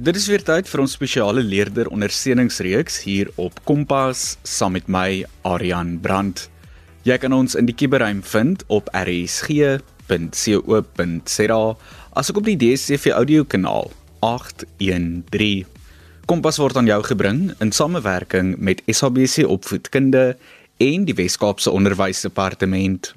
Dit is weer tyd vir ons spesiale leerder ondersteuningsreeks hier op Kompas saam met my Aryan Brandt. Jy kan ons in die kiberruim vind op rsg.co.za asook op die DSTV audio kanaal 813. Kompas word aan jou gebring in samewerking met SABC Opvoedkunde en die Wes-Kaapse Onderwysdepartement.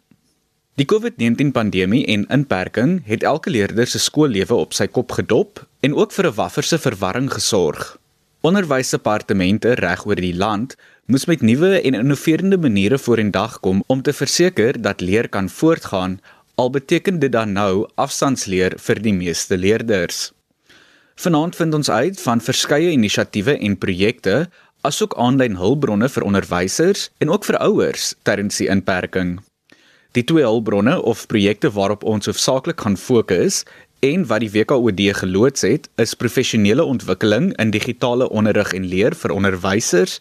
Die COVID-19 pandemie en inperking het elke leerder se skoollewe op sy kop gedop en ook vir 'n wafferse verwarring gesorg. Onderwysdepartemente reg oor die land moes met nuwe en innoverende maniere vorendag kom om te verseker dat leer kan voortgaan, al beteken dit dan nou afstandsleer vir die meeste leerders. Vanaand vind ons uit van verskeie inisiatiewe en projekte, asook aanlyn hulpbronne vir onderwysers en ook vir ouers tydens die inperking. Die twee hulpbronne of projekte waarop ons hoofsaaklik gaan fokus en wat die WKOD geloods het, is professionele ontwikkeling in digitale onderrig en leer vir onderwysers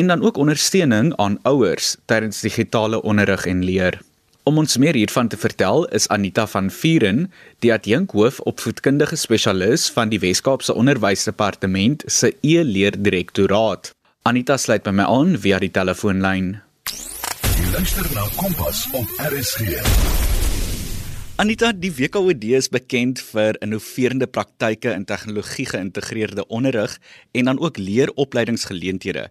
en dan ook ondersteuning aan ouers tydens digitale onderrig en leer. Om ons meer hiervan te vertel is Anita van Vieren, die adjunkhoof opvoedkundige spesialis van die Wes-Kaapse Onderwysdepartement se e-leerdirektoraat. Anita sluit by my aan via die telefoonlyn. Luister na Kompas op RSG. Anita, die WKOD is bekend vir innoverende praktyke in tegnologie geïntegreerde onderrig en dan ook leeropleidingsgeleenthede.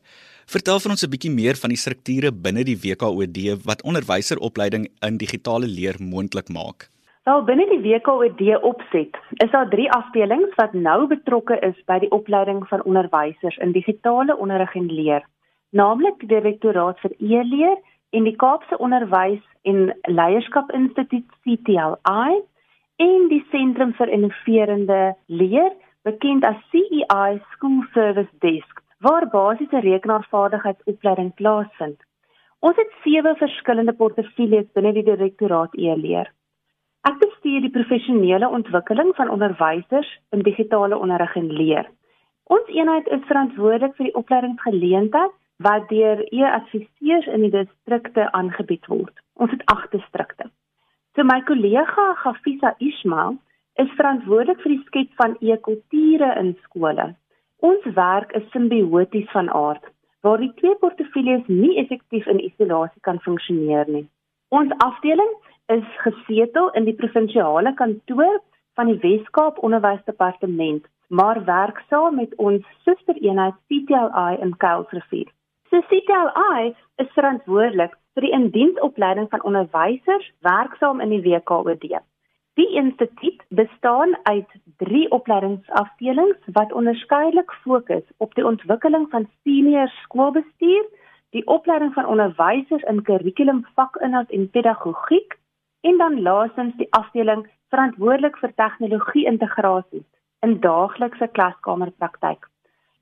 Vertel vir ons 'n bietjie meer van die strukture binne die WKOD wat onderwyseropleiding in digitale leer moontlik maak. Wel binne die WKOD opset is daar drie afdelings wat nou betrokke is by die opleiding van onderwysers in digitale onderrig en leer, naamlik die Direktoraat vir e-leer en die Kaapse Onderwys en Leierskap Instituut CTLI en die Sentrum vir Innoverende Leer, bekend as CEI School Service Desk, waar basiese rekenaarvaardigheidsopleiding plaasvind. Ons het sewe verskillende portefeuilles binne die direktoraat e-leer. Ek bestuur die professionele ontwikkeling van onderwysers in digitale onderrig en leer. Ons eenheid is verantwoordelik vir die opleidingsgeleentheid wat deur e-adviseurs in die distrikte aangebied word. Ons het 8 distrikte. So my kollega Gafisa Ismail is verantwoordelik vir die skep van e-kulture in skole. Ons werk is simbioties van aard waar die twee portefeuilles nie effektief in isolasie kan funksioneer nie. Ons afdeling is gesetel in die provinsiale kantoor van die Wes-Kaap Onderwysdepartement, maar werk saam met ons sustereenheid CTLI in Kuilsrivier. So CTLI is verantwoordelik vir die indiensopleiding van onderwysers werksaam in die WKOD. Die instituut bestaan uit 3 opleidingsafdelings wat onderskeidelik fokus op die ontwikkeling van senior skoolbestuur, die opleiding van onderwysers in kurrikulum, vakinhoud en pedagogiek en dan laastens die afdeling verantwoordelik vir tegnologie-integrasie in daaglikse klaskamerpraktyk.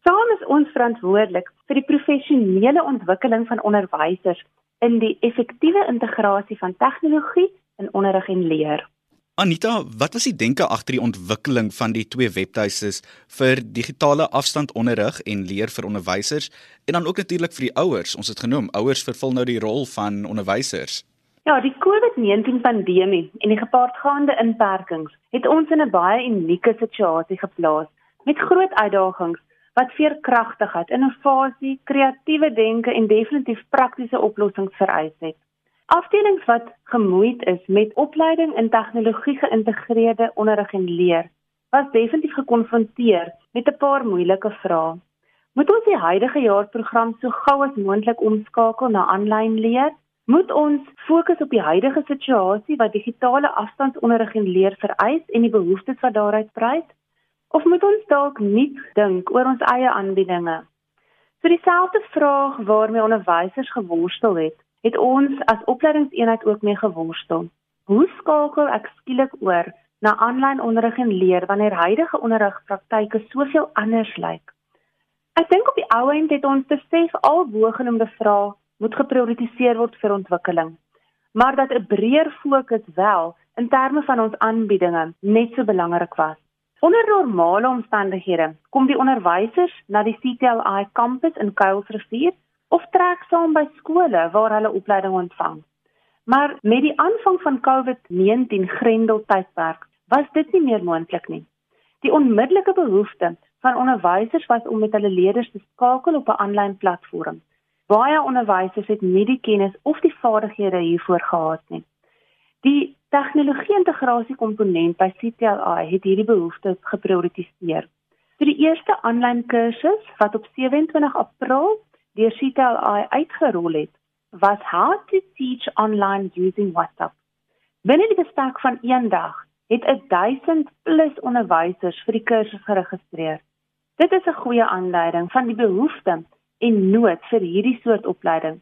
Saam is ons verantwoordelik vir die professionele ontwikkeling van onderwysers in die effektiewe integrasie van tegnologie in onderrig en leer. Anita, wat was die denke agter die ontwikkeling van die twee webtuistes vir digitale afstandonderrig en leer vir onderwysers en dan ook natuurlik vir die ouers? Ons het genoem ouers vervul nou die rol van onderwysers. Ja, die COVID-19 pandemie en die gepaardgaande inperkings het ons in 'n baie unieke situasie geplaas met groot uitdagings wat veerkragtigheid, innovasie, kreatiewe denke en definitief praktiese oplossings vereis het. Afdelings wat gemoeid is met opleiding in tegnologie geïntegreerde onderrig en leer, was definitief gekonfronteer met 'n paar moeilike vrae. Moet ons die huidige jaarprogram so gou as moontlik omskakel na aanlyn leer? Moet ons fokus op die huidige situasie wat digitale afstandsonderrig en leer vereis en die behoeftes wat daaruit spruit? Of moet ons dalk nuut dink oor ons eie aanbiedinge? Vir dieselfde vraag waarmee onderwysers geworstel het, het ons as opleidingseenheid ook mee geworstel. Hoe skakel ek skielik oor na aanlyn onderrig en leer wanneer huidige onderrigpraktyke soveel anders lyk? Ek dink op die ou end het ons besef al bogenoemde vrae moet geprioritiseer word vir ontwikkeling, maar dat 'n breër fokus wel in terme van ons aanbiedinge net so belangrik was. Onder normale omstandighede kom die onderwysers na die CTLI kampus in Kuilsrivier of trek saam by skole waar hulle opleiding ontvang. Maar met die aanvang van COVID-19 grendeltydperk was dit nie meer moontlik nie. Die onmiddellike behoefte van onderwysers was om met hulle leerders te skakel op 'n aanlyn platform. Baie onderwysers het nie die kennis of die vaardighede hiervoor gehad nie. Die tegnologie-integrasie komponent by CTLI het hierdie behoefte geprioritiseer. So die eerste aanlyn kursus wat op 27 April deur CTLI uitgerol het, was How to Teach Online Using WhatsApp. Binne die bestek van een dag het 1000 plus onderwysers vir die kursus geregistreer. Dit is 'n goeie aanduiding van die behoefte en nood vir hierdie soort opleiding.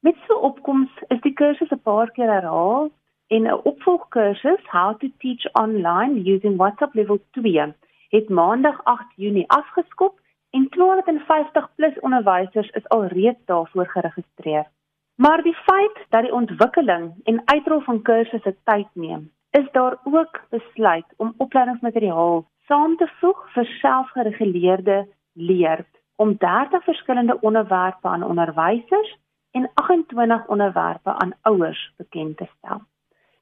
Met so opkoms is die kursus 'n paar keer herhaal en 'n opvolgkursus How to Teach Online Using WhatsApp Level 2 het maandag 8 Junie afgeskop en 250 plus onderwysers is alreeds daarvoor geregistreer. Maar die feit dat die ontwikkeling en uitrol van kursusse tyd neem, is daar ook besluit om opleidingsmateriaal saam te voeg vir selfgereguleerde leer om 30 verskillende onderwerpe aan onderwysers en 28 onderwerpe aan ouers bekend te stel.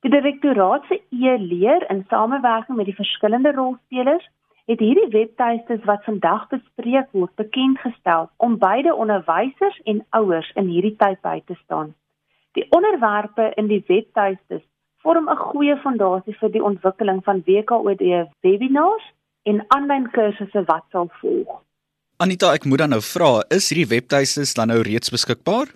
Die direktoraat se e-leer in samewerking met die verskillende rolspelers het hierdie webtuistes wat vandag bespreek word bekend gestel om beide onderwysers en ouers in hierdie tyd by te staan. Die onderwerpe in die webtuistes vorm 'n goeie fondasie vir die ontwikkeling van WKOD webinars en aanlyn kursusse wat sal volg. Anita, ek moet dan nou vra, is hierdie webtuistes dan nou reeds beskikbaar?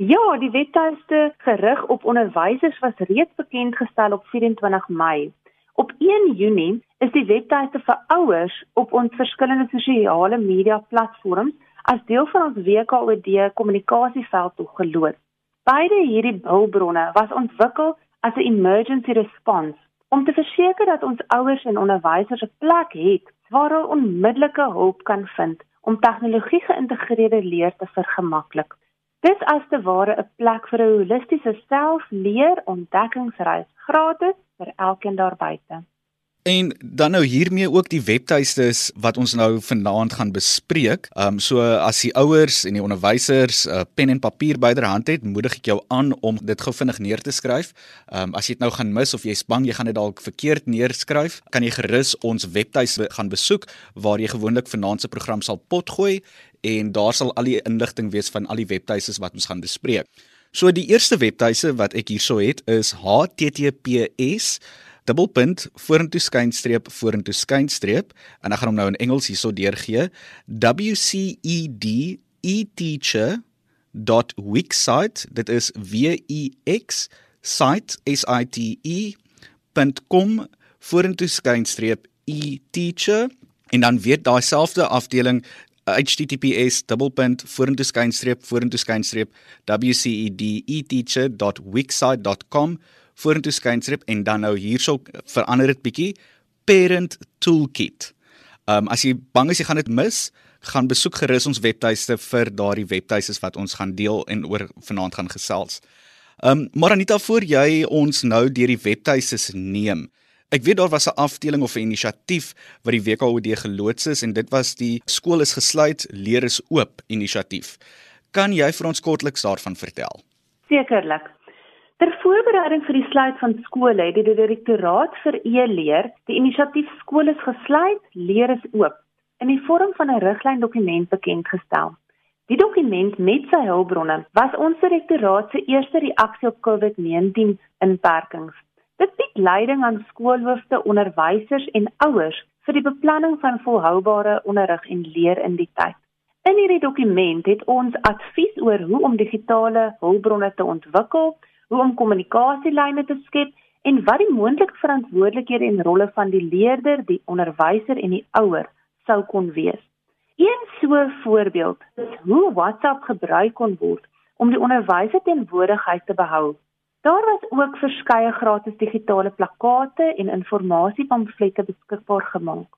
Ja, die webtuiste gerig op onderwysers was reeds bekend gestel op 24 Mei. Op 1 Junie is die webtuiste vir ouers op ons verskillende sosiale media platforms as deel van ons WKOD kommunikasieveld toegeloop. Beide hierdie hulpbronne was ontwikkel as 'n emergency response om te verseker dat ons ouers en onderwysers 'n plek het waar hulle onmiddellike hulp kan vind om tegnologie geïntegreerde leer te vergemaklik. Dis as te ware 'n plek vir 'n holistiese selfleer ontdekkingsreis gratis vir elkeen daar buite. En dan nou hiermee ook die webtuistes wat ons nou vanaand gaan bespreek. Ehm um, so as die ouers en die onderwysers uh, pen en papier byderhand het, moedig ek jou aan om dit gou vinnig neer te skryf. Ehm um, as jy dit nou gaan mis of jy's bang jy gaan dit dalk verkeerd neerskryf, kan jy gerus ons webtuis gaan besoek waar jy gewoonlik vanaand se program sal potgooi en daar sal al die inligting wees van al die webtuistes wat ons gaan bespreek. So die eerste webtuise wat ek hierso het is https dubbelpunt vorentoe skynstreep vorentoe skynstreep en ek gaan hom nou in Engels hierso deurgee wced eteacher.wixsite dit is w e x site s i t e.com vorentoe skynstreep eteacher en dan weer daai selfde afdeling https dubbelpunt vorentoe skynstreep en dan nou hierso verander dit bietjie parent toolkit. Ehm um, as jy bang is jy gaan dit mis, gaan besoek gerus ons webtuiste vir daardie webtuistes wat ons gaan deel en oor vanaand gaan gesels. Ehm um, Maranita voor jy ons nou deur die webtuistes neem. Ek weet daar was 'n afdeling of 'n inisiatief wat die WKOD geloods is en dit was die skool is gesluit, leer is oop inisiatief. Kan jy vir ons kortliks daarvan vertel? Sekerlik. Ter voorbereiding vir die sluit van skole het die direktoraat vir e-leer die inisiatief skole is gesluit, leer is oop in die vorm van 'n riglyn dokument bekend gestel. Die dokument met sy hulpbronne was ons direktoraat se eerste reaksie op COVID-19 inperkings. Dit bied leiding aan skoolhoofde, onderwysers en ouers vir die beplanning van volhoubare onderrig en leer in die tyd. In hierdie dokument het ons advies oor hoe om digitale hulpbronne te ontwikkel hoe om kommunikasielyne te skep en wat die moontlike verantwoordelikhede en rolle van die leerder, die onderwyser en die ouer sou kon wees. Een so voorbeeld is hoe WhatsApp gebruik kon word om die onderwyser teenwoordigheid te behou. Daar was ook verskeie gratis digitale plakkate en informasiepamflette beskikbaar gemaak.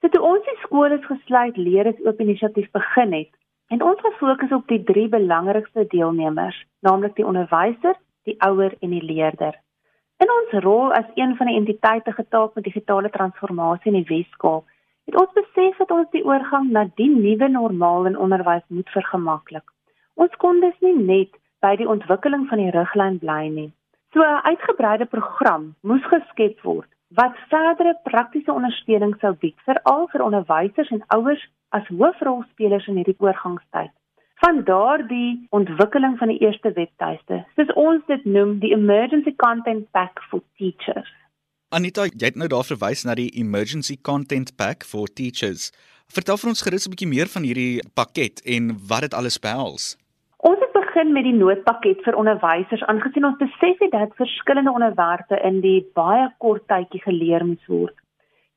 So toe ons die skool is gesluit leer is oop inisiatief begin het, en ons gefokus op die drie belangrikste deelnemers, naamlik die onderwyser, die ouer en die leerder. In ons rol as een van die entiteite getaak met digitale transformasie in die Weskaap, het ons besef dat ons die oorgang na die nuwe normaal in onderwys moet vergemaklik. Ons kon dus nie net by die ontwikkeling van die riglyn bly nie. So 'n uitgebreide program moes geskep word wat verdere praktiese ondersteuning sou bied vir al vir onderwysers en ouers as hoofrolspelers in hierdie oorgangstyd. Van daardie ontwikkeling van die eerste webtuiste, soos ons dit noem, die Emergency Content Pack for Teachers. Anita, jy het nou daar verwys na die Emergency Content Pack for Teachers. Vertel vir ons gerus 'n bietjie meer van hierdie pakket en wat dit alles behels. Begin met die noodpakket vir onderwysers aangesien ons besef het dat verskillende onderwerpe in die baie kort tydjie geleer moes word.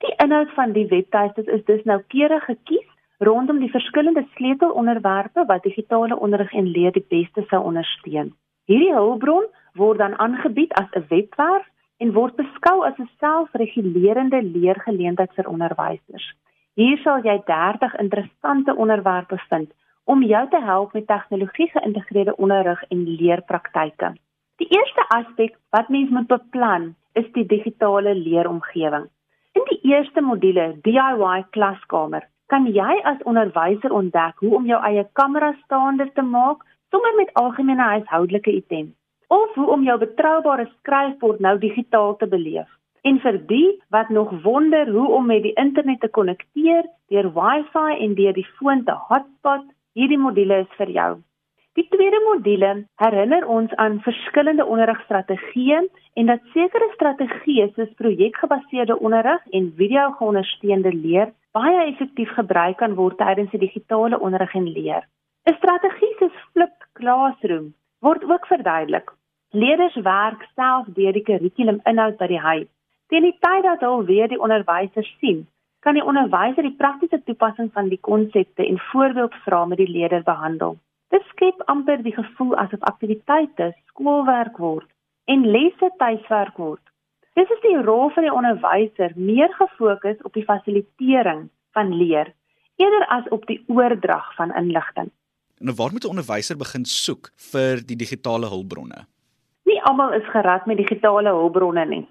Die inhoud van die webtuistes is dus nou keurig gekies rondom die verskillende sleutelonderwerpe wat digitale onderrig en leer die beste sou ondersteun. Hierdie hulpbron word dan aangebied as 'n webwerf en word beskou as 'n selfregulerende leergeleentheid vir onderwysers. Hier sal jy 30 interessante onderwerpe vind om jou te help met tegnologie geïntegreerde onderrig en leerpraktyke. Die eerste aspek wat mens moet beplan, is die digitale leeromgewing. In die eerste module DIY klaskamer kan jy as onderwyser ontdek hoe om jou eie kamera staande te maak sommer met algemene huishoudelike items of hoe om jou betroubare skryfbord nou digitaal te beleef. En vir die wat nog wonder hoe om met die internet te konnekteer deur Wi-Fi en deur die foon te hotspot, hierdie module is vir jou. Die tweede module herinner ons aan verskillende onderrigstrategieë en dat sekere strategieë soos projekgebaseerde onderrig en video-geondersteunde leer baie effektief gebruik kan word tydens die digitale onderrig en leer. 'n Strategie soos Flip Classroom word ook verduidelik. Leerders werk self deur die kurrikuluminhoud by die huis. Teen die tyd dat hulle weer die onderwyser sien, kan die onderwyser die praktiese toepassing van die konsepte en voorbeeldvrae met die leerder behandel. Dit skep amper die gevoel asof aktiwiteite skoolwerk word en lesse tuiswerk word. Dis is die rol van die onderwyser meer gefokus op die fasilitering van leer eerder as op die oordrag van inligting. Nou waar moet 'n onderwyser begin soek vir die digitale hulpbronne? Nie almal is gerad met digitale hulpbronne nie.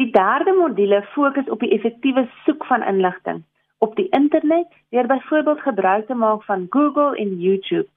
Die derde module fokus op die effektiewe soek van inligting op die internet deur byvoorbeeld gebruik te maak van Google en YouTube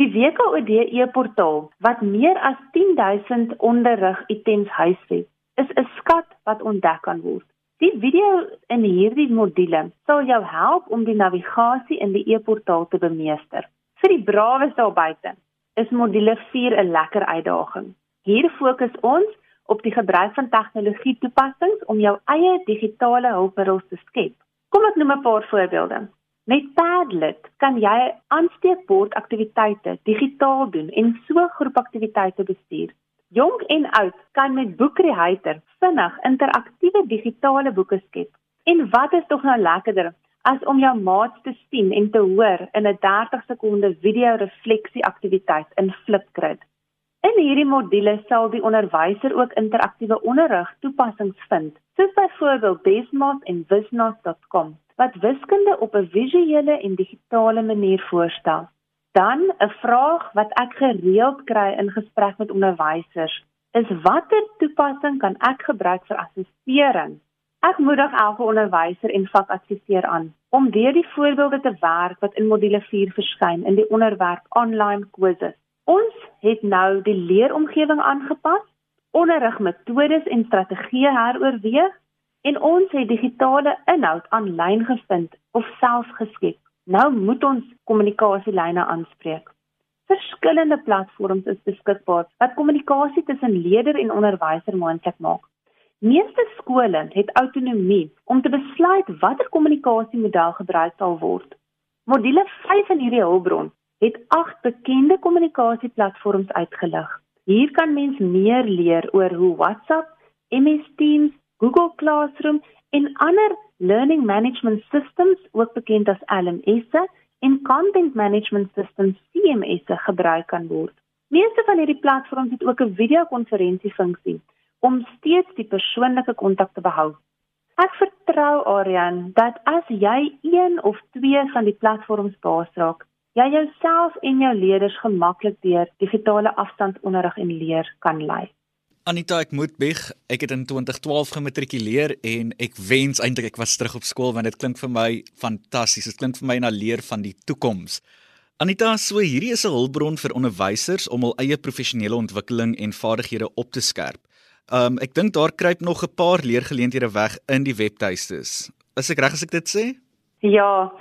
Die WKOD e-portaal wat meer as 10000 onderrig items huisves, is 'n skat wat ontdek kan word. Die video in hierdie module sal jou help om die navigasie in die e-portaal te bemeester. Vir die brawes daar buite is module 4 'n lekker uitdaging. Hier fokus ons op die gebruik van tegnologie toepassings om jou eie digitale hulpmiddels te skep. Kom ek noem 'n paar voorbeelde. Met Padlet kan jy aansteekbord aktiwiteite digitaal doen en so groepaktiwiteite bestuur. Jong en oud kan met Boekcreator vinnig interaktiewe digitale boeke skep. En wat is tog nou lekkerder as om jou maats te sien en te hoor in 'n 30 sekonde video refleksie aktiwiteit in Flipgrid. In hierdie module sal die onderwyser ook interaktiewe onderrig toepassings vind, soos byvoorbeeld Besmos en wisnos.com wat wiskunde op 'n visuele en digitale manier voorstel. Dan 'n vraag wat ek gereeld kry in gesprek met onderwysers is watter toepassing kan ek gebruik vir assessering? Ek moedig elke onderwyser en vakadviseur aan om weer die voorbeelde te werk wat in module 4 verskyn in die onderwerp online quizzes. Ons het nou die leeromgewing aangepas, onderrigmetodes en strategieë heroorweeg en ons het digitale inhoud aanlyn gevind of self geskep. Nou moet ons kommunikasielyne aanspreek. Verskillende platforms is beskikbaar wat kommunikasie tussen leerder en onderwyser moontlik maak. Meeste skole het autonomie om te besluit watter kommunikasiemodel gebruik sal word. Module 5 in hierdie hulpbron het 8 bekende kommunikasieplatforms uitgelig. Hier kan mens meer leer oor hoe WhatsApp, MS Teams, Google Classroom en ander learning management systems, ook bekend as LMS, en content management systems CMS gebruik kan word. Meeste van hierdie platforms het ook 'n videokonferensiefunksie om steeds die persoonlike kontak te behou. Ek vertrou Aryan dat as jy een of twee van die platforms baasraak, jy jouself en jou leerders gemaklik deur digitale afstandsonderrig en leer kan lei. Anita, ek moet beg. Ek het in 2012 gematrikuleer en ek wens eintlik ek was terug op skool want dit klink vir my fantasties. Dit klink vir my na leer van die toekoms. Anita, so hierdie is 'n hulpbron vir onderwysers om hul eie professionele ontwikkeling en vaardighede op te skerp. Um ek dink daar kruip nog 'n paar leergeleenthede weg in die webtuistes. Is ek reg as ek dit sê? Ja,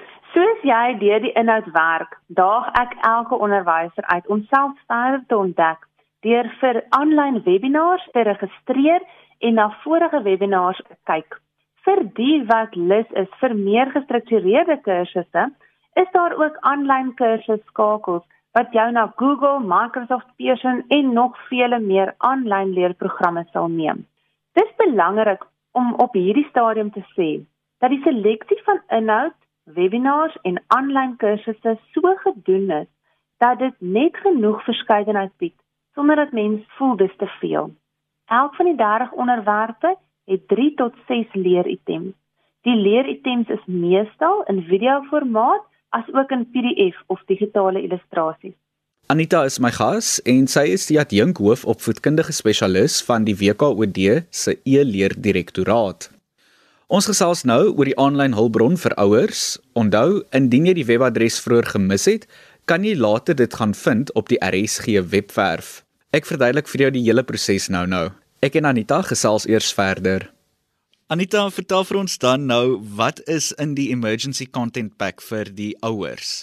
soos jy deur die inhoud werk, daag ek elke onderwyser uit om self verder te ontdek deur vir aanlyn webinars te registreer en na vorige webinars te kyk. Vir die wat lus is vir meer gestruktureerde kursusse, is daar ook aanlyn kursusskakels wat jou na Google, Microsoft, Pearson en nog vele meer aanlyn leerprogramme sal neem. Dit is belangrik om op hierdie stadium te sê dat die seleksie van inhoud, webinars en aanlyn kursusse so gedoen is dat dit net genoeg verskeidenheid bied sonder dat mens voel dis te veel. Elk van die 30 onderwerpe het 3 tot 6 leeritems. Die leeritems is meestal in videoformaat as ook in PDF of digitale illustrasies. Anita is my gas en sy is die adjunk hoof opvoedkundige spesialis van die WKOD se e-leerdirektoraat. Ons gesels nou oor die aanlyn hulpbron vir ouers. Onthou, indien jy die webadres vroeër gemis het, kan jy later dit gaan vind op die RSG webwerf. Ek verduidelik vir jou die hele proses nou-nou. Ek en Anita gesels eers verder. Anita, vertel vir ons dan nou wat is in die emergency content pack vir die ouers?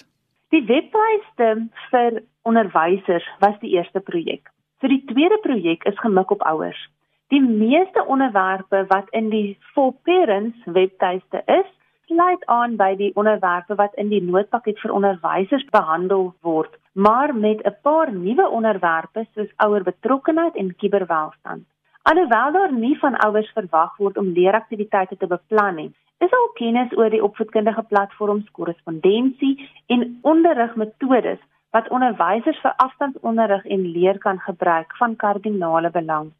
Die webtuiste vir onderwysers was die eerste projek. So die tweede projek is gemik op ouers. Die meeste onderwerpe wat in die for parents webtuiste is, sluit aan by die onderwerpe wat in die noodpakket vir onderwysers behandel word, maar met 'n paar nuwe onderwerpe soos ouer betrokkenheid en kuberwelstand. Alhoewel daar nie van ouers verwag word om leeraktiwiteite te beplan nie, is al kennis oor die opvoedkundige platforms, korrespondensie en onderrigmetodes wat onderwysers vir afstandsonderrig en leer kan gebruik van kardinale belang.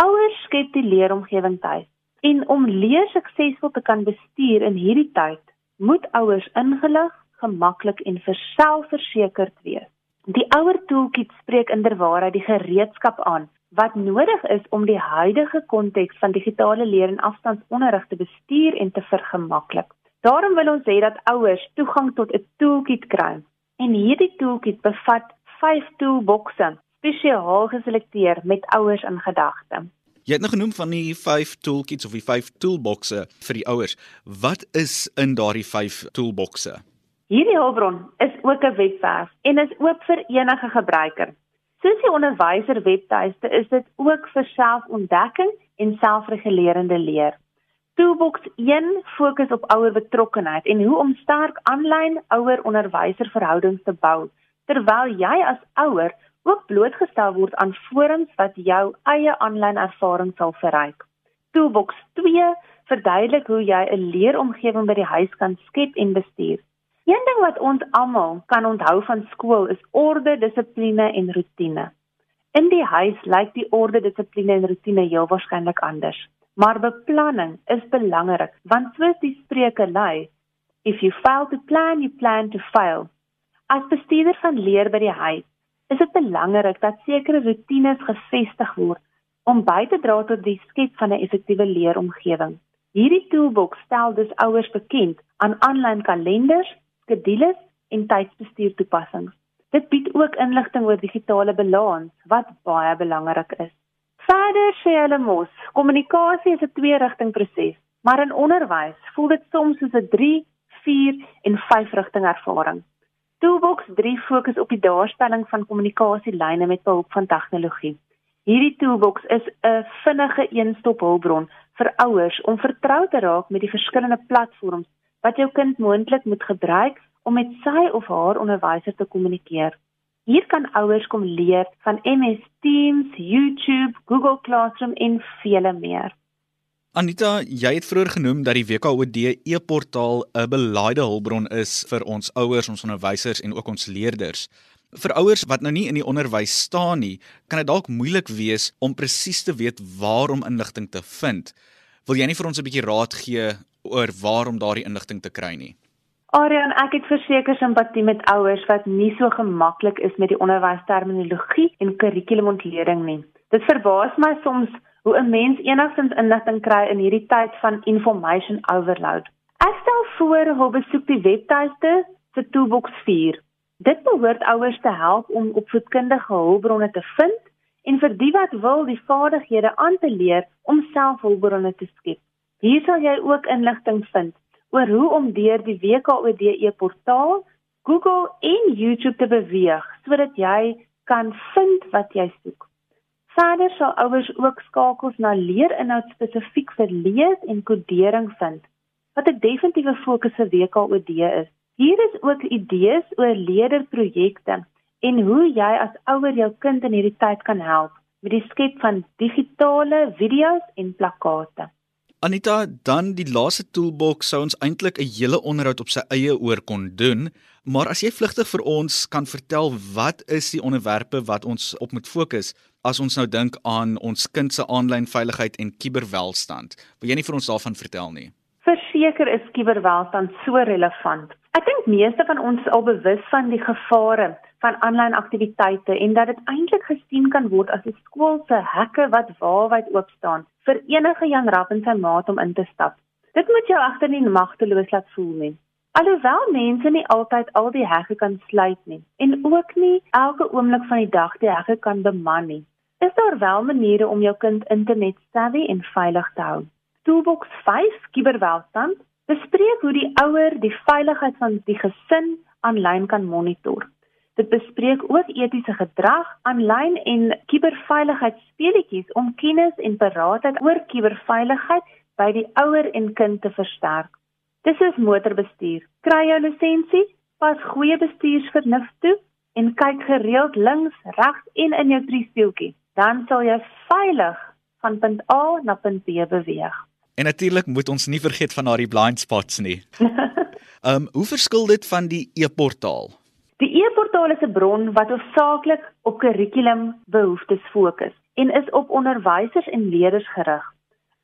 Ouers skep die leeromgewing tuis en om leer suksesvol te kan bestuur in hierdie tyd, moet ouers ingelig, gemaklik en verselfversekerd wees. Die ouer toolkit spreek inderwaarheid die gereedskap aan wat nodig is om die huidige konteks van digitale leer en afstandsonderrig te bestuur en te vergemaklik. Daarom wil ons hê dat ouers toegang tot 'n toolkit kry. En hierdie toolkit bevat 5 toolboxe spesiaal geselekteer met ouers in gedagte. Jy het nou genoem van die 5 toolkits of die 5 toolboxe vir die ouers. Wat is in daardie 5 toolboxe? Hierdie hulpbron is ook 'n webwerf en is oop vir enige gebruiker. Soos die onderwyser webtuiste is dit ook vir selfontdekking en selfregulerende leer. Toolbox 1 fokus op ouer betrokkenheid en hoe om sterk aanlyn ouer onderwyser verhoudings te bou terwyl jy as ouer ook blootgestel word aan forums wat jou eie aanlyn ervaring sal verryk. Toolbox 2 verduidelik hoe jy 'n leeromgewing by die huis kan skep en bestuur. Een ding wat ons almal kan onthou van skool is orde, dissipline en rotine. In die huis lyk die orde, dissipline en rotine heel waarskynlik anders. Maar beplanning is belangrik want soos die spreuke lui, if you fail to plan, you plan to fail. As bestuurder van leer by die huis, is dit belangrik dat sekere rotines gevestig word om by te dra tot die skep van 'n effektiewe leeromgewing. Hierdie toolbox stel dus ouers bekend aan aanlyn kalenders, skedules en tydsbestuur toepassings. Dit bied ook inligting oor digitale balans wat baie belangrik is. Verder sê hulle mos, kommunikasie is 'n twee-rigting proses, maar in onderwys voel dit soms soos 'n 3, 4 en 5 rigting ervaring. Toolbox 3 fokus op die daarstelling van kommunikasielyne met behulp van tegnologie. Hierdie toolbox is 'n vinnige een-stop hulpbron vir ouers om vertrou te raak met die verskillende platforms wat jou kind moontlik moet gebruik om met sy of haar onderwyser te kommunikeer. Hier kan ouers kom leer van MS Teams, YouTube, Google Classroom en vele meer. Anita, jy het vroeër genoem dat die WKOD e-portaal 'n belaaide hulpbron is vir ons ouers, ons onderwysers en ook ons leerders. Vir ouers wat nou nie in die onderwys staan nie, kan dit dalk moeilik wees om presies te weet waar om inligting te vind. Wil jy nie vir ons 'n bietjie raad gee oor waar om daardie inligting te kry nie. Arian, ek het verseker simpatie met ouers wat nie so gemaklik is met die onderwysterminologie en kurrikulumontleding nie. Dit verbaas my soms hoe 'n mens enigstens inligting kry in hierdie tyd van information overload. Ek stel voor hoe besoek die webtuiste vir Toolbox 4. Dit behoort ouers te help om opvoedkundige hulpbronne te vind en vir die wat wil die vaardighede aan te leer om self hulpbronne te skep. Hier sal jy ook inligting vind oor hoe om deur die WKOD e-portaal, Google en YouTube te beweeg sodat jy kan vind wat jy soek. Verder sal ouers ook skakels na leerinhoud spesifiek vir lees en kodering vind wat 'n definitiewe fokus vir WKOD is. Hier is ook idees oor leerderprojekte en hoe jy as ouer jou kind in hierdie tyd kan help met die skep van digitale video's en plakkate. Anita, dan die laaste toolbox sou ons eintlik 'n hele onderhoud op sy eie oor kon doen, maar as jy vlugtig vir ons kan vertel wat is die onderwerpe wat ons op moet fokus as ons nou dink aan ons kind se aanlyn veiligheid en kuberwelstand. Wil jy nie vir ons daarvan vertel nie? Verseker is kuberwelstand so relevant. Ek dink meeste van ons is al bewus van die gevare van aanlyn aktiwiteite en dat dit eintlik gesien kan word as 'n skool se hekke wat waarwyd oop staan vir enige jong rap en sy maat om in te stap. Dit moet jou agter nie magteloos laat voel nie. Alhoewel mense nie altyd al die hekke kan sluit nie en ook nie elke oomblik van die dag die hekke kan beman nie, is daar wel maniere om jou kind internet savvy en veilig te hou. Toolbox 5 Kuberwelstand bespreek hoe die ouer die veiligheid van die gesin aanlyn kan monitor. Dit bespreek ook etiese gedrag aanlyn en kuberveiligheidsspeletjies om kennis en beraadheid oor kuberveiligheid by die ouer en kind te versterk. Dis soos motorbestuur. Kry jou lisensie, pas goeie bestuursvernuf toe en kyk gereeld links, regs en in jou driestoeltjie. Dan sal jy veilig van punt A na punt B beweeg. En natuurlik moet ons nie vergeet van daardie blind spots nie. Ehm um, hoe verskil dit van die e-portaal? Die e-portaal is 'n bron wat hoofsaaklik op kurrikulumbehoeftes fokus en is op onderwysers en leerders gerig.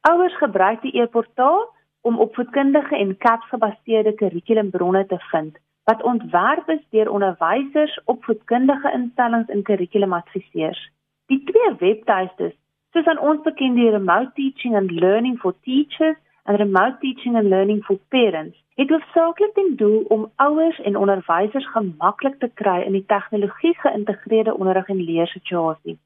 Ouers gebruik die e-portaal om opvoedkundige en CAPS-gebaseerde kurrikulumbronne te vind wat ontwerp is deur onderwysers, opvoedkundige instellings en kurrikulumadviseurs. Die twee webtuistes, soos aan ons bekend die Remote Teaching and Learning for Teachers en Remote Teaching and Learning for Parents, het hoofsaaklik ten doel om ouers en onderwysers gemaklik te kry in die tegnologie geïntegreerde onderrig en leersituasie.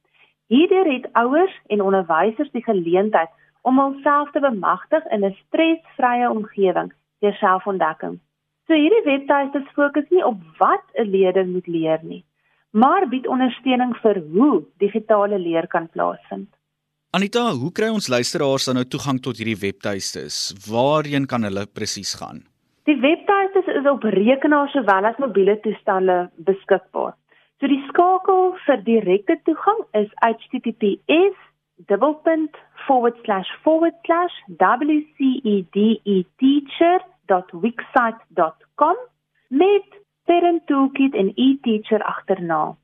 Hierdeur het ouers en onderwysers die geleentheid om hulself te bemagtig in 'n stresvrye omgewing deur selfontdekking. So hierdie webtuistes fokus nie op wat 'n leerder moet leer nie, maar bied ondersteuning vir hoe digitale leer kan plaasvind. Anita, hoe kry ons luisteraars dan nou toegang tot hierdie webtuistes? Waarheen kan hulle presies gaan? Die webtuistes is op rekenaars sowel as mobiele toestelle beskikbaar. So die skakel vir direkte toegang is https://www.wcedeteacher.wixsite.com met parent toolkit en e-teacher agterna.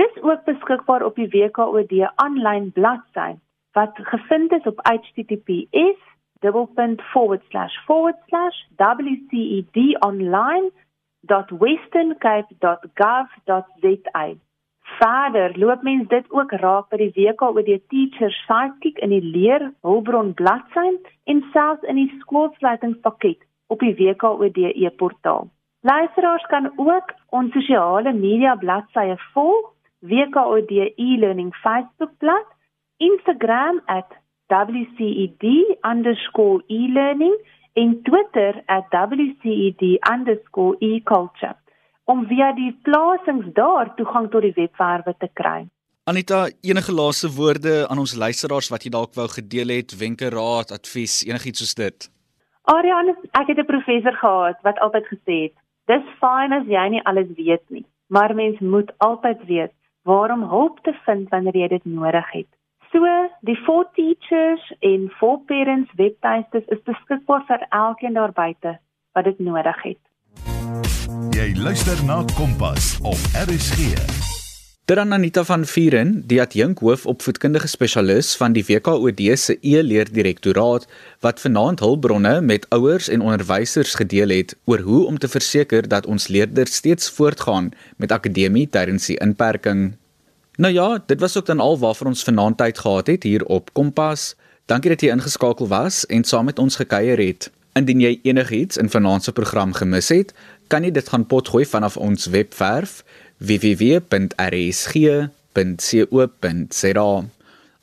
Dis ook beskikbaar op die WKOD aanlyn bladsy wat gevind is op https dubbelpunt forward slash forward slash wced.online.westerncape.gov.za. Verder loop mens dit ook raak by die WKOD Teacher Sidekick in die leer hulpbron bladsy en selfs in die skoolsluitingspakket op die WKOD e-portaal. Luisteraars kan ook ons sosiale media bladsye volg, WKOD e-learning Facebookblad, Instagram @ WCED_e-learning en Twitter @WCED_eculture om via die plasings daar toegang tot die webwerwe te kry. Anita, enige laaste woorde aan ons luisteraars wat jy dalk wou gedeel het, wenke, raad, advies, enigiets soos dit? Ariane, ek het 'n professor gehad wat altyd gesê het: "Dis fyn as jy nie alles weet nie, maar mens moet altyd weet waarom hulp te vind wanneer jy dit nodig het." So, die for teachers en for parents webtuistes is beskikbaar vir elkeen daar buite wat dit nodig het. Jy luister na Kompas op RSG. Terwyl Anita van Vieren, die adjunk hoof opvoedkundige spesialis van die WKOD se e-leerdirektoraat wat vanaand hulpbronne met ouers en onderwysers gedeel het oor hoe om te verseker dat ons leerders steeds voortgaan met akademie tydens die inperking Nou ja, dit was ook dan al waarvoor ons vanaand tyd gehad het hier op Kompas. Dankie dat jy ingeskakel was en saam met ons gekuier het. Indien jy enigiets in vanaand se program gemis het, kan jy dit gaan potgooi vanaf ons webwerf www.rsg.co.za.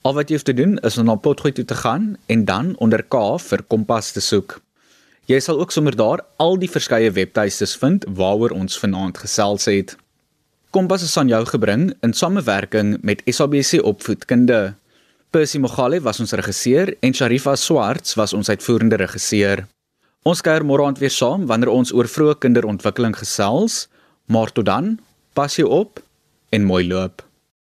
Al wat jy hoef te doen is om na potgooi toe te gaan en dan onder K vir Kompas te soek. Jy sal ook sommer daar al die verskeie webtuistes vind waaroor ons vanaand gesels het. Kompas is aan jou gebring in samewerking met SABC Opvoedkunde. Percy Mogale was ons regisseur en Sharifa Swarts was ons uitvoerende regisseur. Ons kuier môre aand weer saam wanneer ons oor vroeë kinderontwikkeling gesels. Maar tot dan, pas jou op en mooi loop.